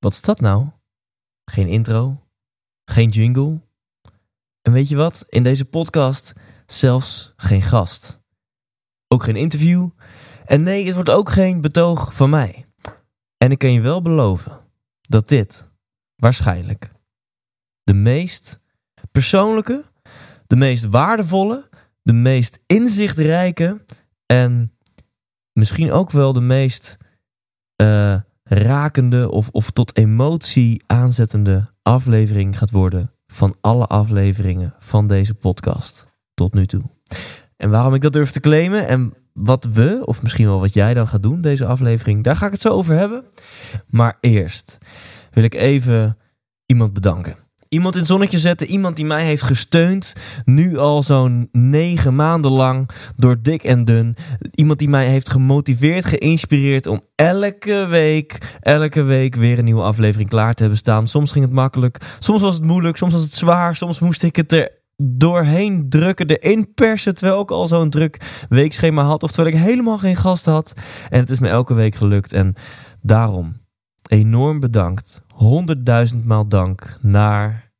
Wat is dat nou? Geen intro, geen jingle. En weet je wat? In deze podcast zelfs geen gast. Ook geen interview. En nee, het wordt ook geen betoog van mij. En ik kan je wel beloven dat dit waarschijnlijk de meest persoonlijke, de meest waardevolle, de meest inzichtrijke en misschien ook wel de meest uh, rakende of, of tot emotie aanzettende aflevering gaat worden van alle afleveringen van deze podcast tot nu toe. En waarom ik dat durf te claimen en wat we, of misschien wel wat jij dan gaat doen, deze aflevering, daar ga ik het zo over hebben. Maar eerst wil ik even iemand bedanken. Iemand in het zonnetje zetten, iemand die mij heeft gesteund, nu al zo'n negen maanden lang door dik en dun. Iemand die mij heeft gemotiveerd, geïnspireerd om elke week, elke week weer een nieuwe aflevering klaar te hebben staan. Soms ging het makkelijk, soms was het moeilijk, soms was het zwaar, soms moest ik het er doorheen drukken, erin persen, terwijl ik al zo'n druk weekschema had. Of terwijl ik helemaal geen gast had. En het is me elke week gelukt. En daarom enorm bedankt. Honderdduizend maal dank naar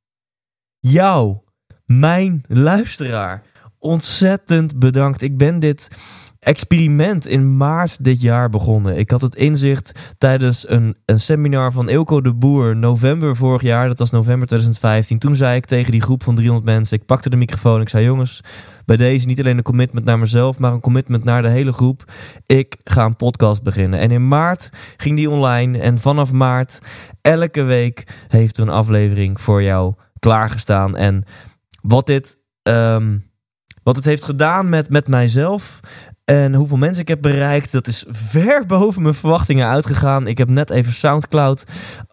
jou, mijn luisteraar. Ontzettend bedankt. Ik ben dit experiment in maart dit jaar begonnen. Ik had het inzicht tijdens een, een seminar van Ilko de Boer, november vorig jaar. Dat was november 2015. Toen zei ik tegen die groep van 300 mensen, ik pakte de microfoon. Ik zei jongens, bij deze niet alleen een commitment naar mezelf, maar een commitment naar de hele groep. Ik ga een podcast beginnen. En in maart ging die online. En vanaf maart, elke week, heeft een aflevering voor jou klaargestaan. En wat dit... Ehm, wat het heeft gedaan met, met mijzelf. En hoeveel mensen ik heb bereikt, dat is ver boven mijn verwachtingen uitgegaan. Ik heb net even Soundcloud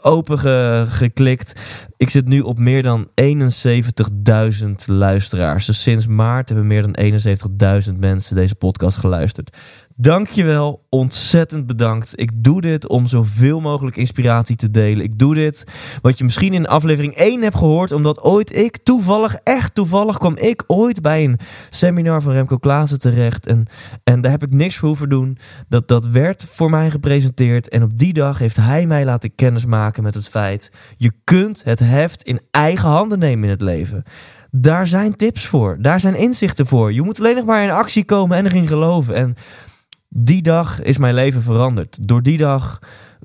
opengeklikt. Ik zit nu op meer dan 71.000 luisteraars. Dus sinds maart hebben meer dan 71.000 mensen deze podcast geluisterd. Dankjewel, ontzettend bedankt. Ik doe dit om zoveel mogelijk inspiratie te delen. Ik doe dit, wat je misschien in aflevering 1 hebt gehoord, omdat ooit ik toevallig, echt toevallig, kwam ik ooit bij een seminar van Remco Klaassen terecht. En, en daar heb ik niks voor hoeven doen. Dat, dat werd voor mij gepresenteerd. En op die dag heeft hij mij laten kennismaken met het feit: je kunt het heft in eigen handen nemen in het leven. Daar zijn tips voor. Daar zijn inzichten voor. Je moet alleen nog maar in actie komen en erin geloven. En die dag is mijn leven veranderd. Door die dag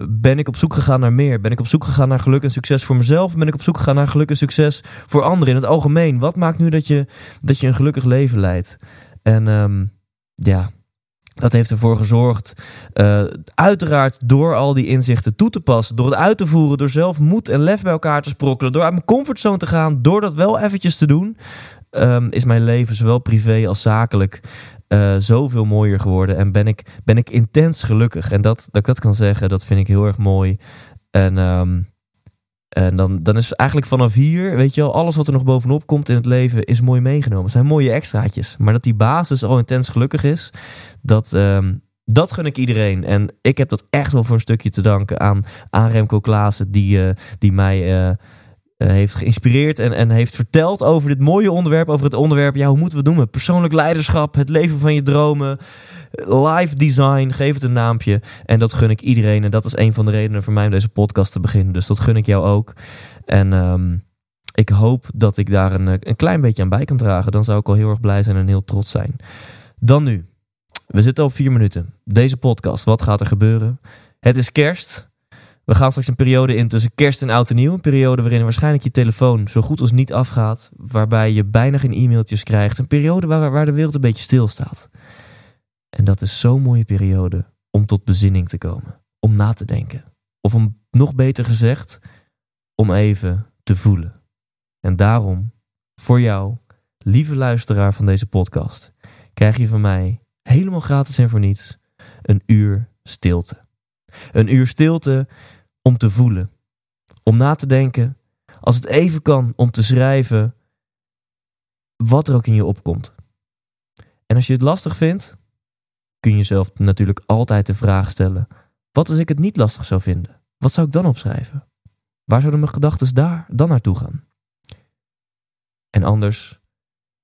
ben ik op zoek gegaan naar meer. Ben ik op zoek gegaan naar geluk en succes voor mezelf. Ben ik op zoek gegaan naar geluk en succes voor anderen in het algemeen. Wat maakt nu dat je, dat je een gelukkig leven leidt? En um, ja, dat heeft ervoor gezorgd, uh, uiteraard door al die inzichten toe te passen, door het uit te voeren, door zelf moed en lef bij elkaar te sprokkelen, door uit mijn comfortzone te gaan, door dat wel eventjes te doen, um, is mijn leven zowel privé als zakelijk uh, zoveel mooier geworden. En ben ik, ben ik intens gelukkig. En dat, dat ik dat kan zeggen, dat vind ik heel erg mooi. En, um, en dan, dan is eigenlijk vanaf hier, weet je wel, alles wat er nog bovenop komt in het leven is mooi meegenomen. Het zijn mooie extraatjes. Maar dat die basis al intens gelukkig is, dat, um, dat gun ik iedereen. En ik heb dat echt wel voor een stukje te danken aan, aan Remco Klaassen, die, uh, die mij... Uh, uh, heeft geïnspireerd en, en heeft verteld over dit mooie onderwerp. Over het onderwerp, ja, hoe moeten we het noemen? Persoonlijk leiderschap, het leven van je dromen, live design, geef het een naampje. En dat gun ik iedereen. En dat is een van de redenen voor mij om deze podcast te beginnen. Dus dat gun ik jou ook. En um, ik hoop dat ik daar een, een klein beetje aan bij kan dragen. Dan zou ik al heel erg blij zijn en heel trots zijn. Dan nu. We zitten op vier minuten. Deze podcast, wat gaat er gebeuren? Het is kerst. We gaan straks een periode in tussen kerst en oud en nieuw. Een periode waarin waarschijnlijk je telefoon zo goed als niet afgaat. Waarbij je bijna geen e-mailtjes krijgt. Een periode waar, waar de wereld een beetje stilstaat. En dat is zo'n mooie periode om tot bezinning te komen. Om na te denken. Of om nog beter gezegd, om even te voelen. En daarom, voor jou, lieve luisteraar van deze podcast, krijg je van mij helemaal gratis en voor niets een uur stilte. Een uur stilte om te voelen, om na te denken, als het even kan, om te schrijven wat er ook in je opkomt. En als je het lastig vindt, kun je jezelf natuurlijk altijd de vraag stellen: wat als ik het niet lastig zou vinden? Wat zou ik dan opschrijven? Waar zouden mijn gedachten daar dan naartoe gaan? En anders,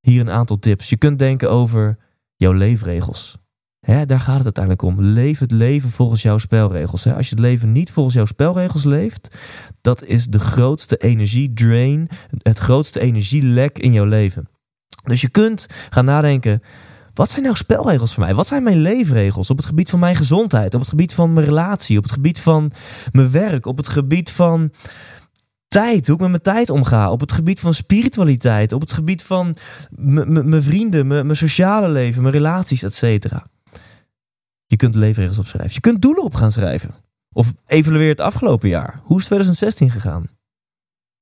hier een aantal tips. Je kunt denken over jouw leefregels. Hè, daar gaat het uiteindelijk om. Leef het leven volgens jouw spelregels. Hè. Als je het leven niet volgens jouw spelregels leeft, dat is de grootste energiedrain, het grootste energielek in jouw leven. Dus je kunt gaan nadenken. Wat zijn nou spelregels voor mij? Wat zijn mijn leefregels op het gebied van mijn gezondheid, op het gebied van mijn relatie, op het gebied van mijn werk, op het gebied van tijd, hoe ik met mijn tijd omga, op het gebied van spiritualiteit, op het gebied van mijn vrienden, mijn sociale leven, mijn relaties, et cetera. Je kunt leefregels opschrijven. Je kunt doelen op gaan schrijven. Of evalueer het afgelopen jaar. Hoe is 2016 gegaan?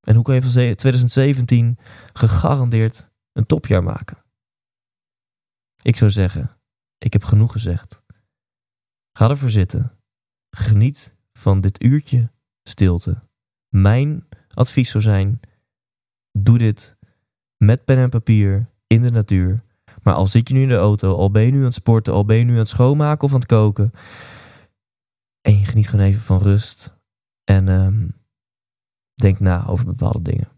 En hoe kan je van 2017 gegarandeerd een topjaar maken? Ik zou zeggen, ik heb genoeg gezegd. Ga ervoor zitten. Geniet van dit uurtje stilte. Mijn advies zou zijn: doe dit met pen en papier in de natuur. Maar al zit je nu in de auto, al ben je nu aan het sporten, al ben je nu aan het schoonmaken of aan het koken. En je geniet gewoon even van rust. En um, denk na over bepaalde dingen.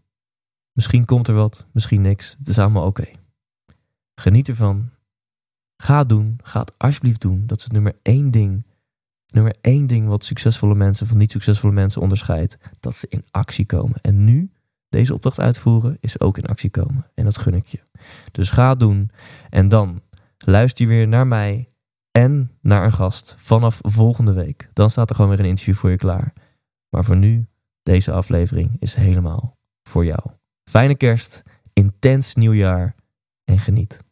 Misschien komt er wat, misschien niks. Het is allemaal oké. Geniet ervan. Ga doen. Ga het alsjeblieft doen. Dat is het nummer één ding. Nummer één ding wat succesvolle mensen van niet succesvolle mensen onderscheidt. Dat ze in actie komen. En nu deze opdracht uitvoeren is ook in actie komen. En dat gun ik je. Dus ga doen. En dan luister je weer naar mij en naar een gast vanaf volgende week. Dan staat er gewoon weer een interview voor je klaar. Maar voor nu, deze aflevering is helemaal voor jou. Fijne kerst, intens nieuwjaar en geniet.